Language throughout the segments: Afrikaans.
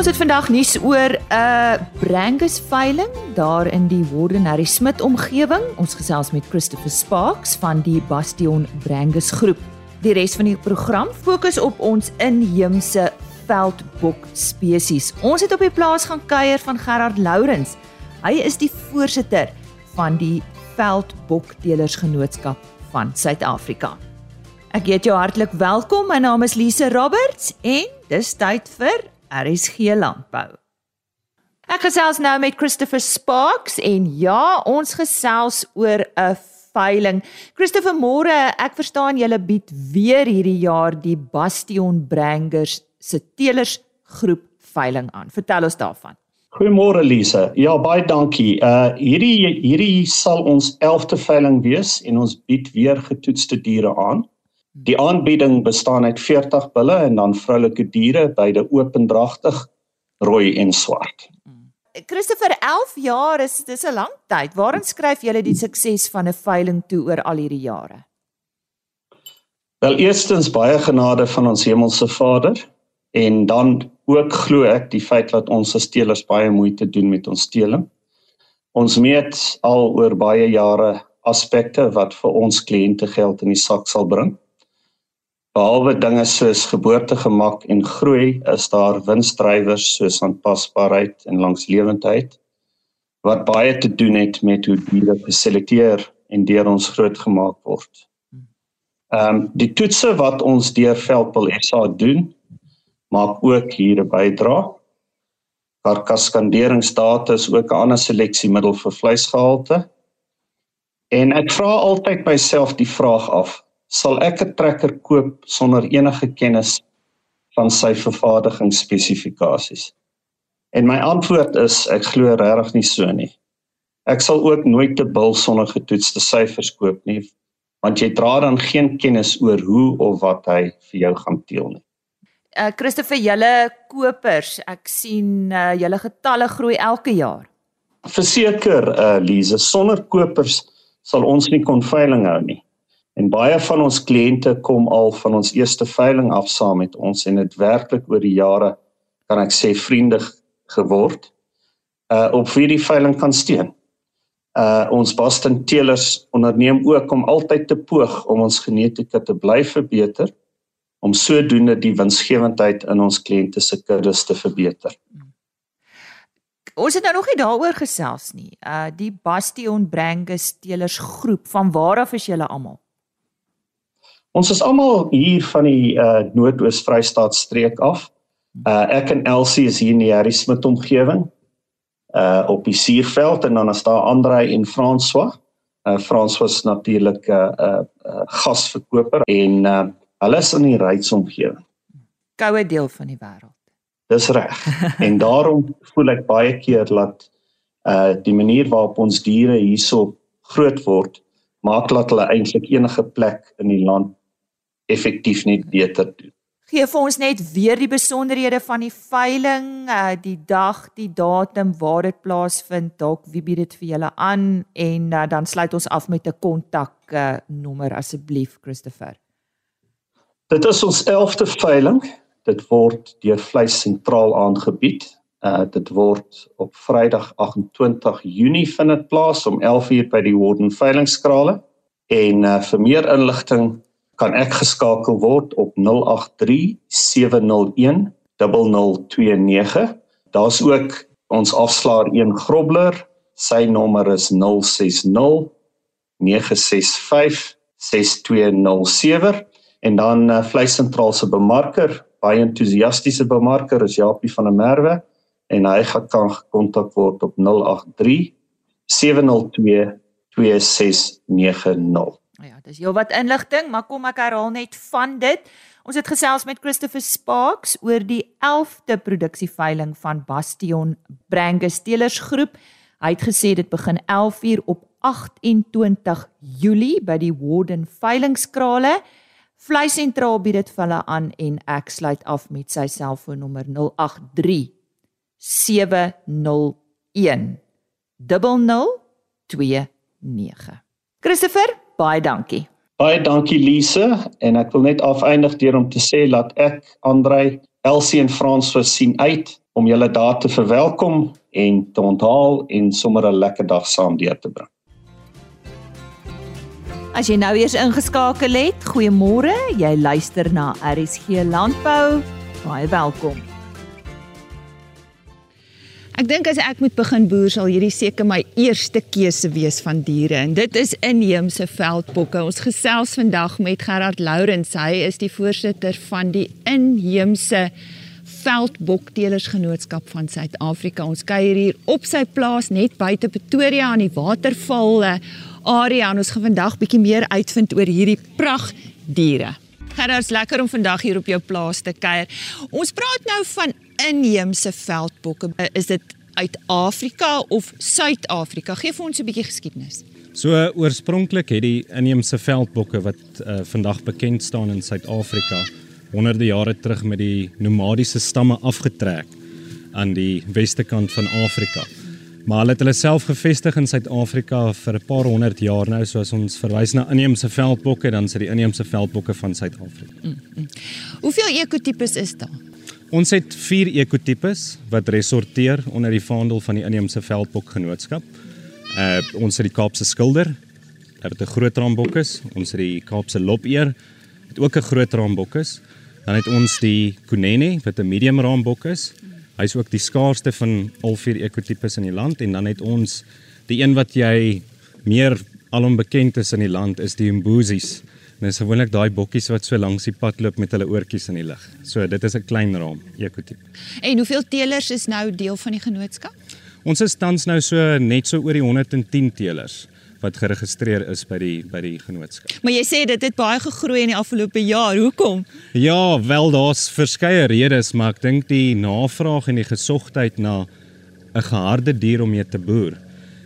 Ons het vandag nuus oor 'n uh, Brangus veiling daar in die Wardenary Smit omgewing. Ons gesels met Christopher Sparks van die Bastion Brangus groep. Die res van die program fokus op ons inheemse veldbok spesies. Ons het op die plaas gaan kuier van Gerard Lourens. Hy is die voorsitter van die Veldbokteelersgenootskap van Suid-Afrika. Ek heet jou hartlik welkom. My naam is Lise Roberts en dis tyd vir RSG Landbou. Ek gesels nou met Christopher Sparks en ja, ons gesels oor 'n veiling. Christopher môre, ek verstaan julle bied weer hierdie jaar die Bastion Brangers se teelers groep veiling aan. Vertel ons daarvan. Goeiemôre Lise. Ja, baie dankie. Uh hierdie hierdie sal ons 11de veiling wees en ons bied weer getoetste diere aan. Die aanbieding bestaan uit 40 bulle en dan vroulike diere, beide opendragtig, rooi en swart. Christopher 11 jaar is dis 'n lang tyd. Waarin skryf jy die sukses van 'n veiling toe oor al hierdie jare? Wel eerstens baie genade van ons hemelse Vader en dan ook glo ek die feit dat ons as teelers baie moeite doen met ons teeling. Ons meet al oor baie jare aspekte wat vir ons kliënte geld in die sak sal bring. Behalwe dinge soos geboortegemak en groei, is daar winsdrywers soos aanpasbaarheid en langslewendheid wat baie te doen het met hoe diere geselekteer en deur ons grootgemaak word. Ehm um, die toetse wat ons deur Veldpil SA doen, maak ook hier 'n bydrae. Karkaskanderingsdata is ook 'n ander seleksiemiddel vir vleisgehalte. En ek vra altyd myself die vraag af: sal ek 'n trekker koop sonder enige kennis van sy vervaardigingsspesifikasies? En my antwoord is ek glo regtig nie so nie. Ek sal ook nooit 'n bil sonder getoetste syfers koop nie, want jy dra dan geen kennis oor hoe of wat hy vir jou gaan teel nie. Uh Christopher, julle kopers, ek sien uh julle getalle groei elke jaar. Verseker, uh Lize, sonder kopers sal ons nie kon veiling hou nie. En baie van ons kliënte kom al van ons eerste veiling af saam met ons en dit werklik oor die jare kan ek sê vriendig geword. Uh op vir die veiling kan steun. Uh ons Boston teelers onderneem ook om altyd te poog om ons genetika te bly verbeter om sodoende die winsgewendheid in ons kliënte se kuddes te verbeter. Ons het nou nog nie daaroor gesels nie. Uh die Bastion Brangus teelers groep, van waar af is julle almal? Ons is almal hier van die uh Noord-Oos-Vrystaat streek af. Uh ek en Elsie is hier in die Harry Smit omgewing. Uh op die Suurveld en dan is daar Andre en François. Uh François is natuurlik 'n uh, uh, uh gasverkoper en uh hulle is in die Ryds omgewing. Koue deel van die wêreld. Dis reg. en daarom voel ek baie keer dat uh die manier waarop ons diere hierso groot word maak dat hulle eintlik enige plek in die land effektief net beter doen. Gee vir ons net weer die besonderhede van die veiling, uh die dag, die datum waar dit plaasvind, dalk wie bied dit vir julle aan en uh, dan sluit ons af met 'n kontak uh, nommer asseblief Christopher. Dit is ons 11de veiling. Dit word deur Vleis Sentraal aangebied. Uh dit word op Vrydag 28 Junie vind dit plaas om 11:00 by die Warden veilingskrale en uh vir meer inligting kan ek geskakel word op 083 701 0029. Daar's ook ons afslaer 1 grobler. Sy nommer is 060 965 6207 en dan uh, vleissentraal se bemarker, baie entoesiastiese bemarker is Japie van der Merwe en hy gaan kan gekontak word op 083 702 2690. Ja, dis jou wat inligting, maar kom ek herhaal net van dit. Ons het gesels met Christopher Sparks oor die 11de produksieveiling van Bastion Brangus Steelers Groep. Hy het gesê dit begin 11uur op 28 Julie by die Warden veilingskrale. Vleis sentraal bied dit vir hulle aan en ek sluit af met sy selfoonnommer 083 701 0029. Christopher Baie dankie. Baie dankie Lise en ek wil net afeindig deur om te sê dat ek Andrei, Elsie en Frans sien uit om julle daar te verwelkom en te onthaal en sommer 'n lekker dag saam deur te bring. As jy nou eers ingeskakel het, goeiemôre. Jy luister na RSG Landbou. Baie welkom. Ek dink as ek moet begin boer sal hierdie seker my eerste keuse wees van diere en dit is inheemse veldbokke. Ons gesels vandag met Gerard Lourens. Hy is die voorsitter van die inheemse Veldboktelersgenootskap van Suid-Afrika. Ons kuier hier op sy plaas net buite Pretoria aan die waterval area en ons gaan vandag bietjie meer uitvind oor hierdie pragtdiere. Gerard, lekker om vandag hier op jou plaas te kuier. Ons praat nou van inheemse veldbokke. Is dit uit Afrika of Suid-Afrika? Gee vir ons 'n bietjie geskiedenis. So oorspronklik het die inheemse veldbokke wat uh, vandag bekend staan in Suid-Afrika honderde jare terug met die nomadiese stamme afgetrek aan die weste kant van Afrika. Maar hulle het hulle self gevestig in Suid-Afrika vir 'n paar honderd jaar nou, soos ons verwys na inheemse veldbokke, dan sit die inheemse veldbokke van Suid-Afrika. Mm -hmm. Hoeveel ekotipes is daar? Ons het 4 ekotipes wat resorteer onder die vaandel van die inheemse veldbokgenootskap. Uh ons het die Kaapse skilder, wat 'n groot raambok is. Ons het die Kaapse lopeer, wat ook 'n groot raambok is. Dan het ons die Kunene wat 'n medium raambok is. Hy's ook die skaarsste van al vier ekotipes in die land en dan het ons die een wat jy meer alom bekend is in die land is die Mbuzis. Dis gewoonlik daai bokkies wat so langs die pad loop met hulle oortjies in die lug. So dit is 'n klein raam ekotip. En hoeveel teelers is nou deel van die genootskap? Ons is tans nou so net so oor die 110 teelers wat geregistreer is by die by die genootskap. Maar jy sê dit het baie gegroei in die afgelope jaar. Hoekom? Ja, wel daar's verskeie redes, maar ek dink die navraag en die gesogtheid na 'n geharde dier om mee te boer.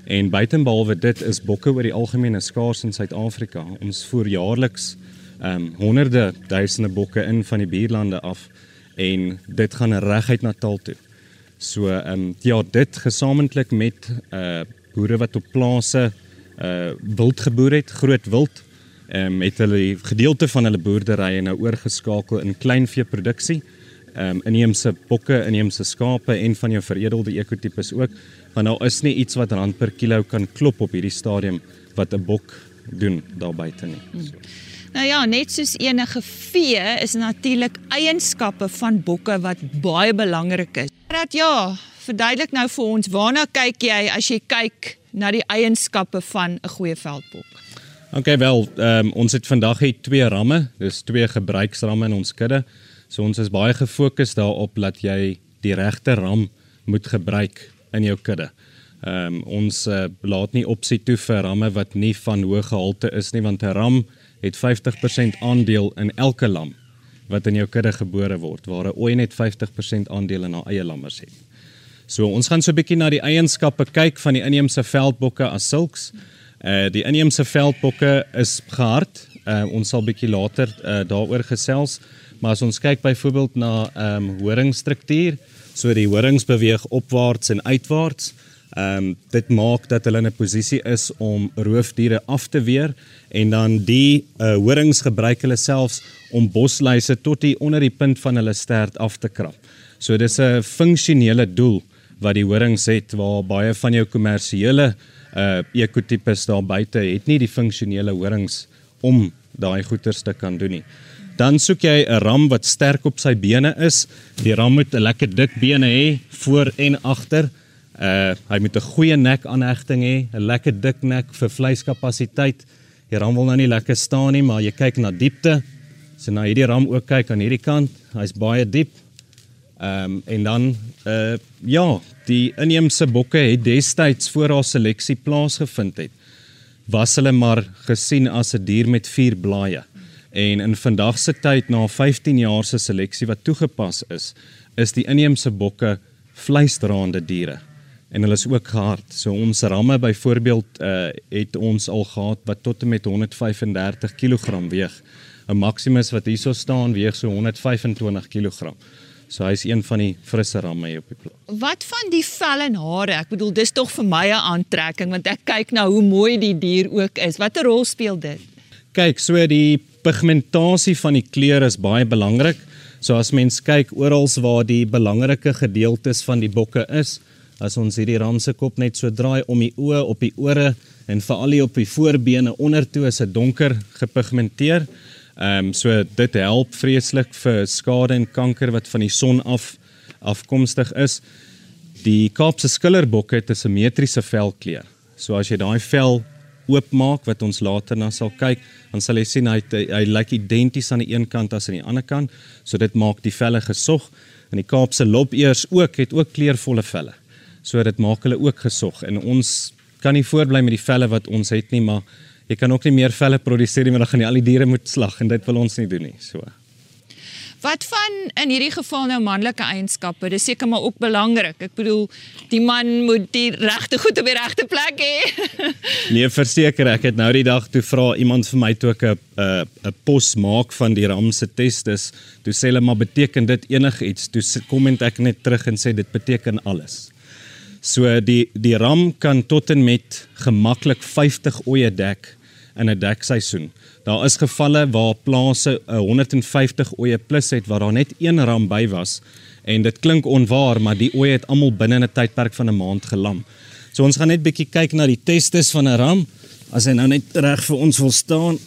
En buitenbehalwe dit is bokke oor die algemeen skaars in Suid-Afrika. Ons voer jaarliks ehm um, honderde duisende bokke in van die buurlande af en dit gaan reguit Natal toe. So ehm um, ja, dit gesamentlik met uh boere wat op plase uh wild geboer het, groot wild, ehm um, het hulle gedeelte van hulle boerderye nou oorgeskakel in kleinveeproduksie. Ehm um, inheemse bokke, inheemse skape en van jou veredelde ekotipes ook, want daar is nie iets wat rand per kilo kan klop op hierdie stadium wat 'n bok doen daar buite nie. So. Hmm. Nou ja, net soos enige vee is natuurlik eienskappe van bokke wat baie belangrik is. Dat ja, verduidelik nou vir ons, waarna kyk jy as jy kyk na die eienskappe van 'n goeie veldbok. OK wel, um, ons het vandag hier twee ramme, dis twee gebruiksramme in ons kudde. So ons is baie gefokus daarop dat jy die regte ram moet gebruik in jou kudde. Ehm um, ons uh, laat nie opsie toe vir ramme wat nie van hoë gehalte is nie want 'n ram het 50% aandeel in elke lam wat in jou kudde gebore word waar 'n ooi net 50% aandeel in haar eie lammers het. So ons gaan so 'n bietjie na die eienskappe kyk van die inheemse veldbokke as sulks. Uh die inheemse veldbokke is gehard. Uh ons sal bietjie later uh daaroor gesels, maar as ons kyk byvoorbeeld na ehm um, horingstruktuur, so die horings beweeg opwaarts en uitwaarts. Ehm um, dit maak dat hulle in 'n posisie is om roofdiere af te weer en dan die uh, horings gebruik hulle selfs om bosluise tot die onder die punt van hulle stert af te krap. So dis 'n funksionele doel wat die horings het waar baie van jou kommersiële uh ekotipes daar buite het nie die funksionele horings om daai goeters te kan doen nie. Dan soek jy 'n ram wat sterk op sy bene is. Die ram moet 'n lekker dik bene hê voor en agter. Uh hy moet 'n goeie nek aanhegting hê, 'n lekker dik nek vir vleiskapasiteit. Die ram wil nou nie lekker staan nie, maar jy kyk na diepte. So na hierdie ram ook kyk aan hierdie kant, hy's baie diep. Ehm um, en dan uh ja, die inheemse bokke het destyds voor haar seleksie plaasgevind het. Was hulle maar gesien as 'n dier met vier blaaie. En in vandag se tyd na 15 jaar se seleksie wat toegepas is, is die inheemse bokke vleisdraande diere en hulle is ook gehard. So ons ramme byvoorbeeld uh het ons al gehad wat tot en met 135 kg weeg. 'n Maximus wat hierso staan weeg so 125 kg. So hy's een van die frisse ramme hier op die plaas. Wat van die vel en hare? Ek bedoel dis tog vir my 'n aantrekking want ek kyk na hoe mooi die dier ook is. Watter rol speel dit? Kyk, so die pigmentasie van die kleur is baie belangrik. So as mens kyk oral waar die belangrike gedeeltes van die bokke is, as ons hierdie ram se kop net so draai om die oë op die ore en veral hier op die voorbene ondertoe is dit donker gepigmenteer. Ehm um, so dit help vreeslik vir skade en kanker wat van die son af afkomstig is. Die Kaapse skillerbok het 'n simmetriese velkleur. So as jy daai vel oopmaak wat ons later na sal kyk, dan sal jy sien hy hy, hy lyk identies aan die een kant as aan die ander kant. So dit maak die velle gesog en die Kaapse lopeers ook het ook kleurvolle velle. So dit maak hulle ook gesog en ons kan nie voortbly met die velle wat ons het nie, maar jy kan ook nie meer velle produseer nie, want dan gaan jy al die diere moet slag en dit wil ons nie doen nie. So Wat van in hierdie geval nou manlike eienskappe? Dis seker maar ook belangrik. Ek bedoel, die man moet die regte goed op die regte plek hê. nee, verseker ek het nou die dag toe vra iemand vir my toe ek 'n 'n pos maak van die ram se testes. Toe sê hulle maar beteken dit enigiets? Toe komment ek net terug en sê dit beteken alles. So die die ram kan tot en met gemaklik 50 oeye dek in 'n dekseisoen. Daar is gevalle waar plase 150 oeye plus het waar daar net een ram by was en dit klink onwaar, maar die oeye het almal binne 'n tydperk van 'n maand gelam. So ons gaan net bietjie kyk na die testes van 'n ram as hy nou net reg vir ons wil staan.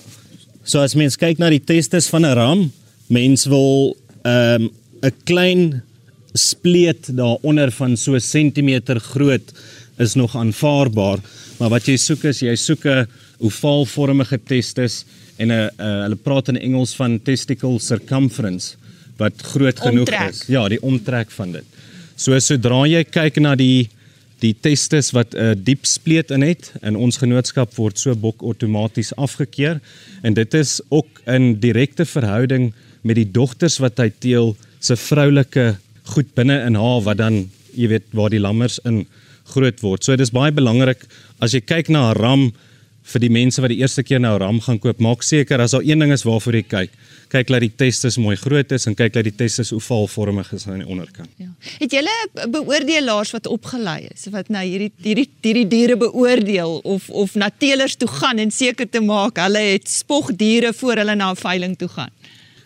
So as mens kyk na die testes van 'n ram, mens wil ehm, 'n um, klein spleet daaronder van so sentimeter groot is nog aanvaarbaar, maar wat jy soek is jy soek 'n ovaalvormige testis en 'n uh, uh, hulle praat in Engels van testicle circumference wat groot genoeg omtrek. is. Ja, die omtrek van dit. So sodra jy kyk na die die testis wat 'n uh, diep spleet in het in ons genootskap word so bok outomaties afgekeur en dit is ook in direkte verhouding met die dogters wat hy teel se vroulike goed binne in haar wat dan jy weet waar die lammers in groot word. So dis baie belangrik as jy kyk na 'n ram vir die mense wat die eerste keer nou ram gaan koop, maak seker as daar een ding is waarvoor jy kyk, kyk dat die testes mooi groot is en kyk dat die testes ovaalvormig is aan die onderkant. Ja. Het julle beoordelaars wat opgelei is wat nou hierdie hierdie hierdie diere beoordeel of of na teelers toe gaan en seker te maak hulle het spogdiere voor hulle na 'n veiling toe gaan?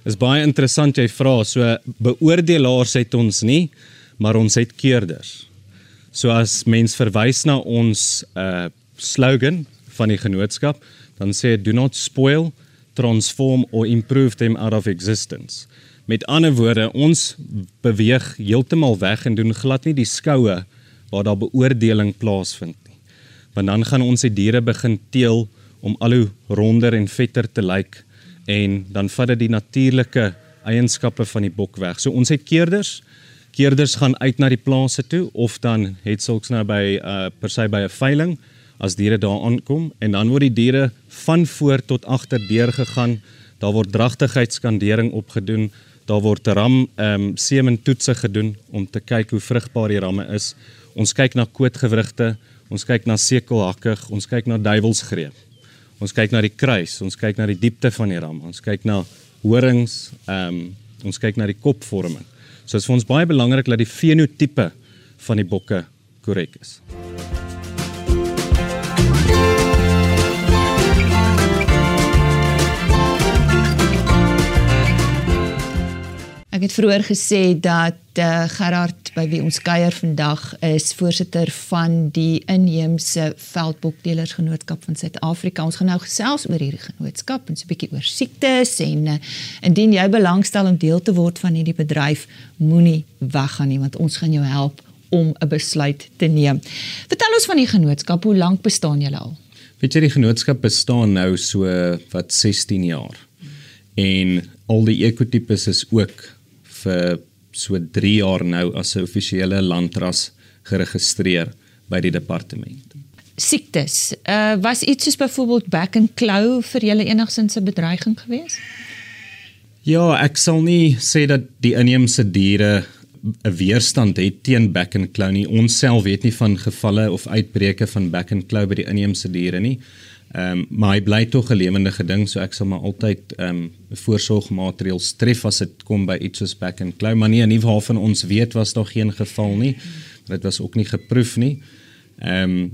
Is baie interessant jy vra. So beoordelaars het ons nie, maar ons het keerders. So as mens verwys na ons uh slogan van die genootskap, dan sê do not spoil, transform or improve them out of existence. Met ander woorde, ons beweeg heeltemal weg en doen glad nie die skoue waar daar beoordeling plaasvind nie. Want dan gaan ons die diere begin teel om al hoe ronder en vetter te lyk en dan vat dit die natuurlike eienskappe van die bok weg. So ons het keerders keerders gaan uit na die plase toe of dan het sulks nou by uh per se by 'n veiling as diere daar aankom en dan word die diere van voor tot agter deur gegaan. Daar word dragtigheidskandering opgedoen. Daar word ram ehm um, semen toetse gedoen om te kyk hoe vrugbaar die ramme is. Ons kyk na kootgewrigte, ons kyk na sekelhakkig, ons kyk na duiwelsgreep. Ons kyk na die kruis, ons kyk na die diepte van die ram, ons kyk na horings, ehm um, ons kyk na die kopvorming. So dit is vir ons baie belangrik dat die fenotipe van die bokke korrek is. Ek het vroeër gesê dat uh, Gerard by wie ons kuier vandag is voorsitter van die inheemse veldbokdelersgenootskap van Suid-Afrika. Ons gaan nou gesels oor hierdie genootskap en so 'n bietjie oor siektes en uh, indien jy belangstel om deel te word van hierdie bedryf, moenie weggaan nie want ons gaan jou help om 'n besluit te neem. Vertel ons van die genootskap, hoe lank bestaan julle al? Weet jy die genootskap bestaan nou so wat 16 jaar. En al die ekotipes is ook vir so 3 jaar nou as 'n offisiële landras geregistreer by die departement. Siektes. Uh was iets soos byvoorbeeld back and claw vir julle enigsins 'n bedreiging geweest? Ja, ek sal nie sê dat die inheemse diere 'n weerstand het teen back and claw nie. Ons self weet nie van gevalle of uitbreke van back and claw by die inheemse diere nie. Ehm um, maar hy bly tog 'n lewendige ding, so ek sal maar altyd ehm um, voorsorgmaatreëls tref as dit kom by iets soos back and claw. Maar nie nie waarvan ons weet was daar geen geval nie. Dit was ook nie geproef nie. Ehm um,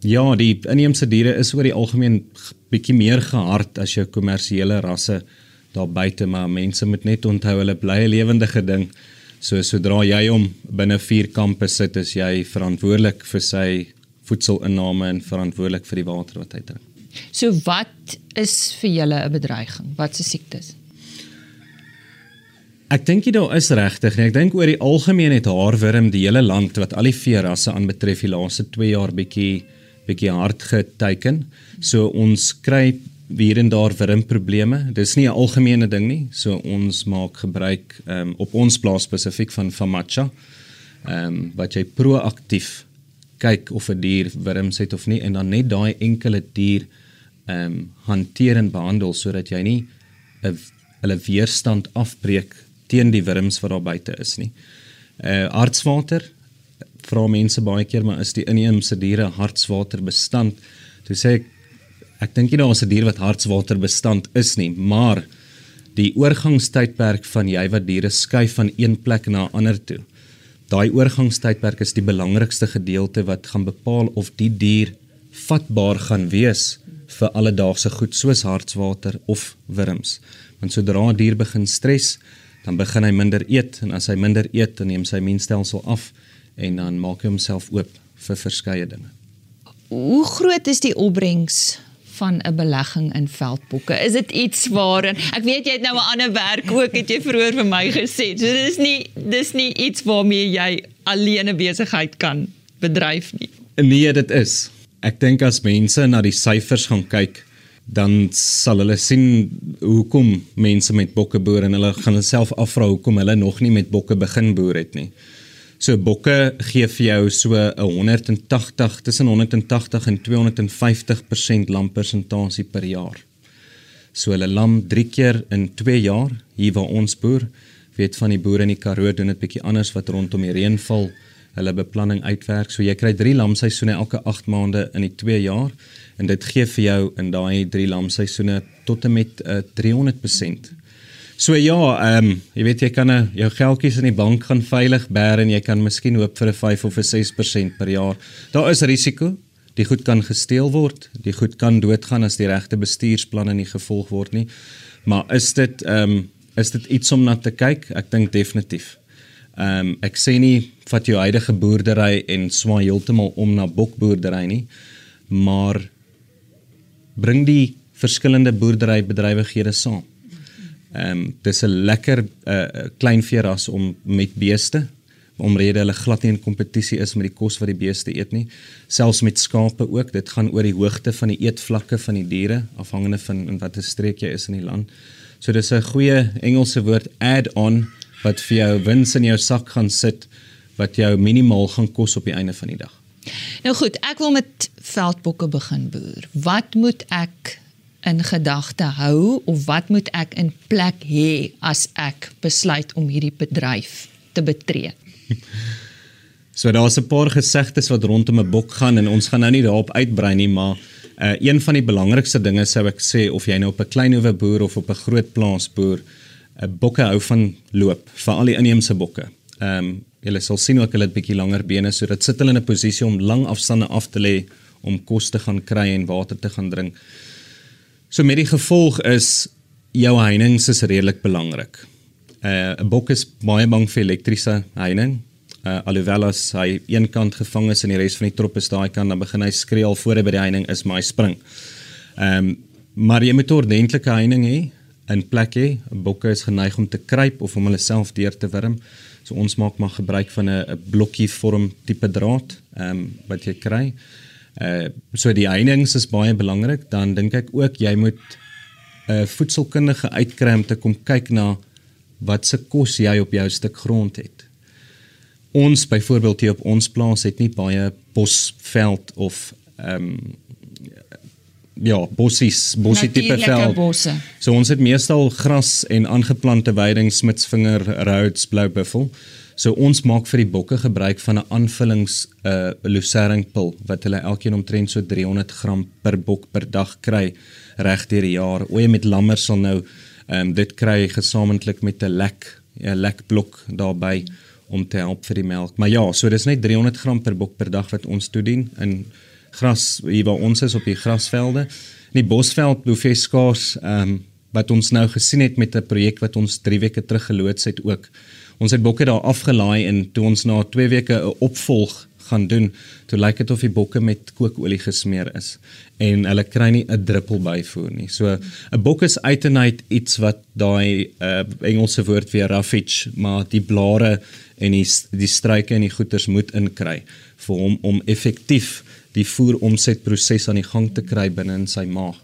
ja, die inheemse diere is oor die algemeen bietjie meer gehard as jou kommersiële rasse daar buite, maar mense moet net onthou hulle bly 'n lewendige ding. So sodra jy hom binne vier kampe sit, is jy verantwoordelik vir sy voedselinname en verantwoordelik vir die water wat hy drink. So wat is vir julle 'n bedreiging? Wat se siektes? Ek dink jy daar is regtig nie. Ek dink oor die algemeen het haarwurm die hele land wat al die veerasse aanbetref die laaste 2 jaar bietjie bietjie hard geteken. So ons kry hier en daar wurmprobleme. Dis nie 'n algemene ding nie. So ons maak gebruik um, op ons plaas spesifiek van Famacha. Ehm um, wat jy proaktief kyk of 'n dier wurms het of nie en dan net daai enkele dier ehm um, hanteer en behandel sodat jy nie 'n hulle weerstand afbreek teen die wurms wat daar buite is nie. Uh hartswater vra mense baie keer maar is die inheemse diere hartswater bestand? Toe sê ek ek dink nie is 'n dier wat hartswater bestand is nie, maar die oorgangstydperk van jy wat diere skuif van een plek na ander toe. Daai oorgangstydperk is die belangrikste gedeelte wat gaan bepaal of die dier vatbaar gaan wees vir alledaagse goed soos hartswater of wurms. Want sodra 'n dier begin stres, dan begin hy minder eet en as hy minder eet, dan neem sy immuunstelsel af en dan maak hy homself oop vir verskeie dinge. Hoe groot is die opbrengs van 'n belegging in veldbokke? Is dit iets waarin ek weet jy het nou 'n ander werk ook het jy vroeër vir my gesê. So dis nie dis nie iets waarmee jy alleen 'n besigheid kan bedryf nie. Nee, dit is. Ek dink as mense na die syfers gaan kyk, dan sal hulle sien hoekom mense met bokke boer en hulle gaan self afvra hoekom hulle nog nie met bokke begin boer het nie. So bokke gee vir jou so 'n 180 tussen 180 en 250% lampersentasie per jaar. So hulle lam 3 keer in 2 jaar hier waar ons boer. Weet van die boere in die Karoo doen dit bietjie anders wat rondom die reënval hulle beplanning uitwerk. So jy kry 3 lamseisoene elke 8 maande in die 2 jaar en dit gee vir jou in daai 3 lamseisoene tot en met uh, eh, 300%. So ja, ehm um, jy weet jy kan uh, jou geldjies in die bank gaan veilig bær en jy kan miskien hoop vir 'n 5 of 'n 6% per jaar. Daar is risiko. Die goed kan gesteel word, die goed kan doodgaan as die regte bestuursplanne nie gevolg word nie. Maar is dit ehm um, is dit iets om na te kyk? Ek dink definitief. Ehm um, ek sê nie vat jou huidige boerdery en swaai heeltemal om na bokboerdery nie, maar bring die verskillende boerderybedrywighede saam. Ehm um, dis 'n lekker uh, klein veeras om met beeste omrede hulle glad nie in kompetisie is met die kos wat die beeste eet nie. Selfs met skape ook, dit gaan oor die hoogte van die eetvlakke van die diere afhangende van in watter streek jy is in die land. So dis 'n goeie Engelse woord add-on wat vir jou wins in jou sak gaan sit wat jou minimaal gaan kos op die einde van die dag. Nou goed, ek wil met veldbokke begin boer. Wat moet ek in gedagte hou of wat moet ek in plek hê as ek besluit om hierdie bedryf te betree? So daar's 'n paar gesegdes wat rondom 'n bok gaan en ons gaan nou nie daarop uitbrei nie, maar uh, een van die belangrikste dinge sou ek sê of jy nou op 'n klein hoewe boer of op 'n groot plaas boer, 'n uh, bokke hou van loop, veral die inheemse bokke. Ehm um, Julle sal sien ook hulle het bietjie langer bene so dit sit hulle in 'n posisie om lang afstande af te lê om kos te gaan kry en water te gaan drink. So met die gevolg is jou heining is redelik belangrik. Uh, 'n Bok is baie bang vir elektriese heining. Uh, alhoewel as hy een kant gevang is en die res van die trop is daai kant dan begin hy skree al voor hy by die heining is maar hy spring. Ehm um, maar jy moet 'n ordentlike heining hê in plek hê. Bokke is geneig om te kruip of om hulle self deur te wurm. So ons maak maar gebruik van 'n blokkie vorm tipe draad ehm um, wat jy kry. Uh so die heininge is baie belangrik. Dan dink ek ook jy moet 'n uh, voedselkundige uitkry om te kom kyk na wat se kos jy op jou stuk grond het. Ons byvoorbeeld hier op ons plaas het nie baie bosveld of ehm um, ja, bossies, bossie tipe veld. Bosse. So ons het meestal gras en aangeplante weidings met vinger roods blou buffel. So ons maak vir die bokke gebruik van 'n aanvullings uh, lucernpil wat hulle elkeen omtrent so 300 gram per bok per dag kry reg deur die jaar. Oeye met lammer sal nou ehm um, dit kry gesamentlik met 'n lek 'n lekblok daarbey om te help vir die melk. Maar ja, so dis net 300 gram per bok per dag wat ons toedien in gras hier waar ons is op die grasvelde. In die bosveld hoef jy skaars ehm um, wat ons nou gesien het met 'n projek wat ons 3 weke terug geloods het ook. Ons het bokke daar afgelaai en toe ons na 2 weke 'n opvolg gaan doen, toe lyk dit of die bokke met kookolie gesmeer is en hulle kry nie 'n druppel byvoer nie. So 'n bok is uit en uit iets wat daai uh, Engelse woord weer roughage, maar die blare en die die struike en die goeters moet inkry vir hom om effektief die voeromsetproses aan die gang te kry binne in sy maag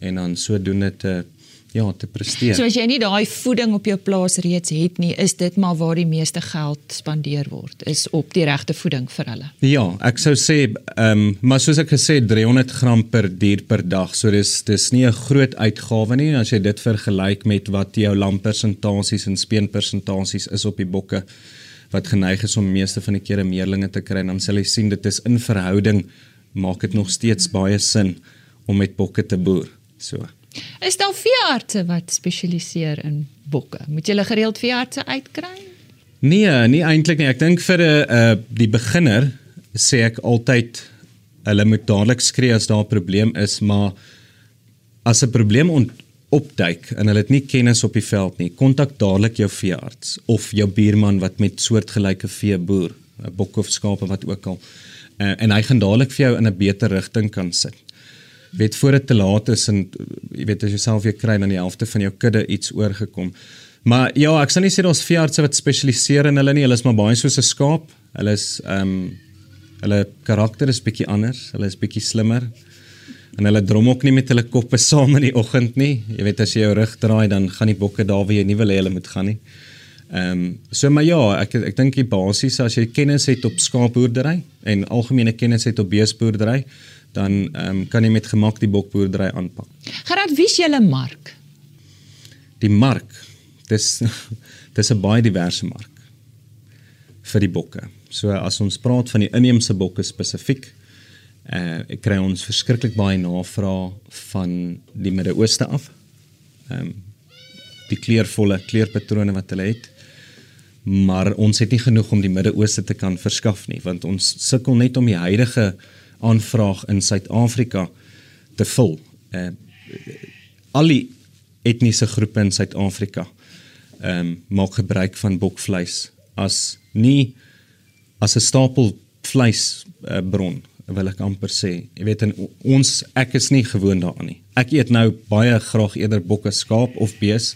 en dan sodoende te ja te presteer. So as jy nie daai voeding op jou plaas reeds het nie, is dit maar waar die meeste geld spandeer word, is op die regte voeding vir hulle. Ja, ek sou sê ehm um, maar soos ek gesê 300 gram per dier per dag. So dis dis nie 'n groot uitgawe nie as jy dit vergelyk met wat jou lampersentasies en speenpersentasies is op die bokke wat geneig is om meeste van die kere meerlinge te kry, dan sal jy sien dit is in verhouding maak dit nog steeds baie sin om met bokke te boer. So. Is daar veeartse wat spesialiseer in bokke? Moet jy hulle gereeld veeartse uitkry? Nee, nie eintlik nie. Ek dink vir 'n uh, uh, die beginner sê ek altyd hulle moet dadelik skree as daar 'n probleem is, maar as 'n probleem opduik en hulle het nie kennis op die veld nie, kontak dadelik jou veearts of jou buurman wat met soortgelyke vee boer, 'n bok of skaap of wat ook al. Uh, en hy gaan dadelik vir jou in 'n beter rigting kan sit weet voor dit te laat is en jy weet as jy self weer kry dan die helfte van jou kudde iets oorgekom. Maar ja, ek sal nie sê daar's veeartse wat spesialiseer in hulle nie. Hulle is maar baie soos 'n skaap. Hulle is ehm um, hulle karakter is bietjie anders. Hulle is bietjie slimmer. En hulle drom ook nie met hulle koppe saam in die oggend nie. Jy weet as jy jou rug draai dan gaan die bokke daar waar jy nie wil hê hulle moet gaan nie. Ehm um, so maar ja, ek ek dink die basies as jy kennis het op skaapboerdery en algemene kennis het op beesboerdery, dan um, kan jy met gemak die bokboerdery aanpak. Gerard, wie is julle mark? Die mark. Dis dis 'n baie diverse mark vir die bokke. So as ons praat van die inheemse bokke spesifiek, uh ek kry ons verskriklik baie navrae van die Midde-Ooste af. Ehm um, die kleurvolle kleurpatrone wat hulle het. Maar ons het nie genoeg om die Midde-Ooste te kan verskaf nie, want ons sukkel net om die huidige aanvraag in Suid-Afrika te vul. Uh al die etniese groepe in Suid-Afrika ehm um, maak gebruik van bokvleis as nie as 'n stapel vleis uh, bron wil ek amper sê. Jy weet in ons ek is nie gewoond daaraan nie. Ek eet nou baie graag eerder bokke, skaap of bees.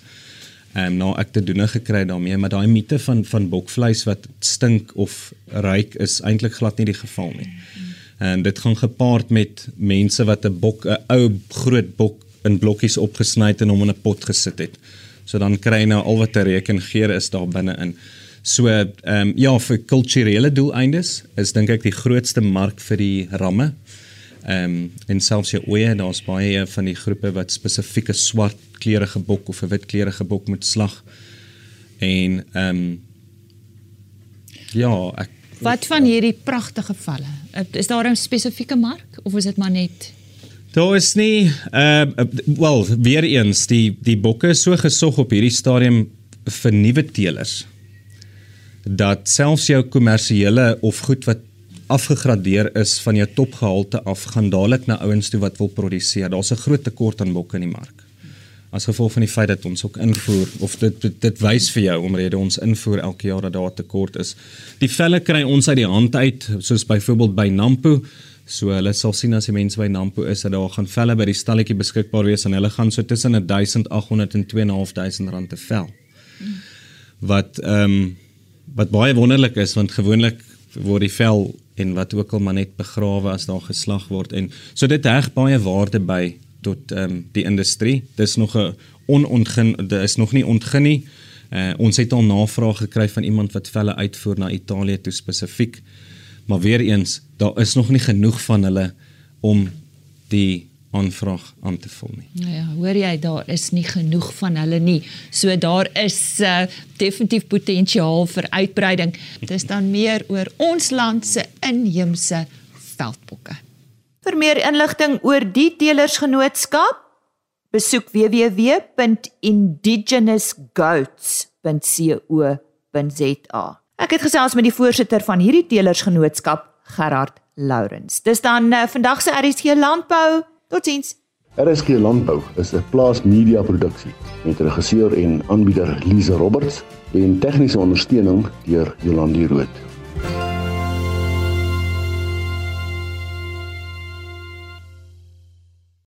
Ehm um, nou ek te doen gekry daarmee, maar daai mite van van bokvleis wat stink of ruik is eintlik glad nie die geval nie. Mm en dit gaan gepaard met mense wat 'n bok 'n ou groot bok in blokkies opgesny het en hom in 'n pot gesit het. So dan kry jy nou al wat 'n rekengeer is daar binne in. So ehm um, ja vir kulturele doeleindes is dink ek die grootste mark vir die ramme. Ehm um, en selfs jy oeye daar's baie van die groepe wat spesifieke swart kleurige bok of 'n wit kleurige bok moet slag. En ehm um, ja, ek Wat van hierdie pragtige valle? Is daar 'n spesifieke mark of is dit maar net Daar is nie ehm uh, wel weer eens die die bokke is so gesog op hierdie stadium vir nuwe teelers dat selfs jou kommersiële of goed wat afgegradeer is van jou topgehalte af gaan dadelik na ouens toe wat wil produseer. Daar's 'n groot tekort aan bokke in die mark as gevolg van die feit dat ons ook invoer of dit dit, dit wys vir jou omrede ons invoer elke jaar dat daar tekort is. Die velle kry ons uit die hand uit soos byvoorbeeld by Nampo. So hulle sal sien as die mense by Nampo is dat daar gaan velle by die stalletjie beskikbaar wees en hulle gaan so tussen 1800 en 2500 rand te vel. Wat ehm um, wat baie wonderlik is want gewoonlik word die vel en wat ook al maar net begrawe as daar geslag word en so dit heg baie waarde by tot ehm um, die industrie. Dis nog 'n onontgin dit is nog nie ontgin nie. Uh, ons het al navraag gekry van iemand wat velle uitvoer na Italië toe spesifiek. Maar weer eens, daar is nog nie genoeg van hulle om die aanvraag aan te vul nie. Nou ja, hoor jy, daar is nie genoeg van hulle nie. So daar is uh, definitief potensiaal vir uitbreiding. Dit is dan meer oor ons land se inheemse veldbokke. Vir meer inligting oor die teelersgenootskap, besoek www.indigenousgoats.co.za. Ek het gesels met die voorsitter van hierdie teelersgenootskap, Gerard Lourens. Dis dan uh, vandag se RSG landbou. Totsiens. RSG Landbou is 'n plaas media produksie met regisseur en aanbieder Lize Roberts en tegniese ondersteuning deur Jolandi Rooi.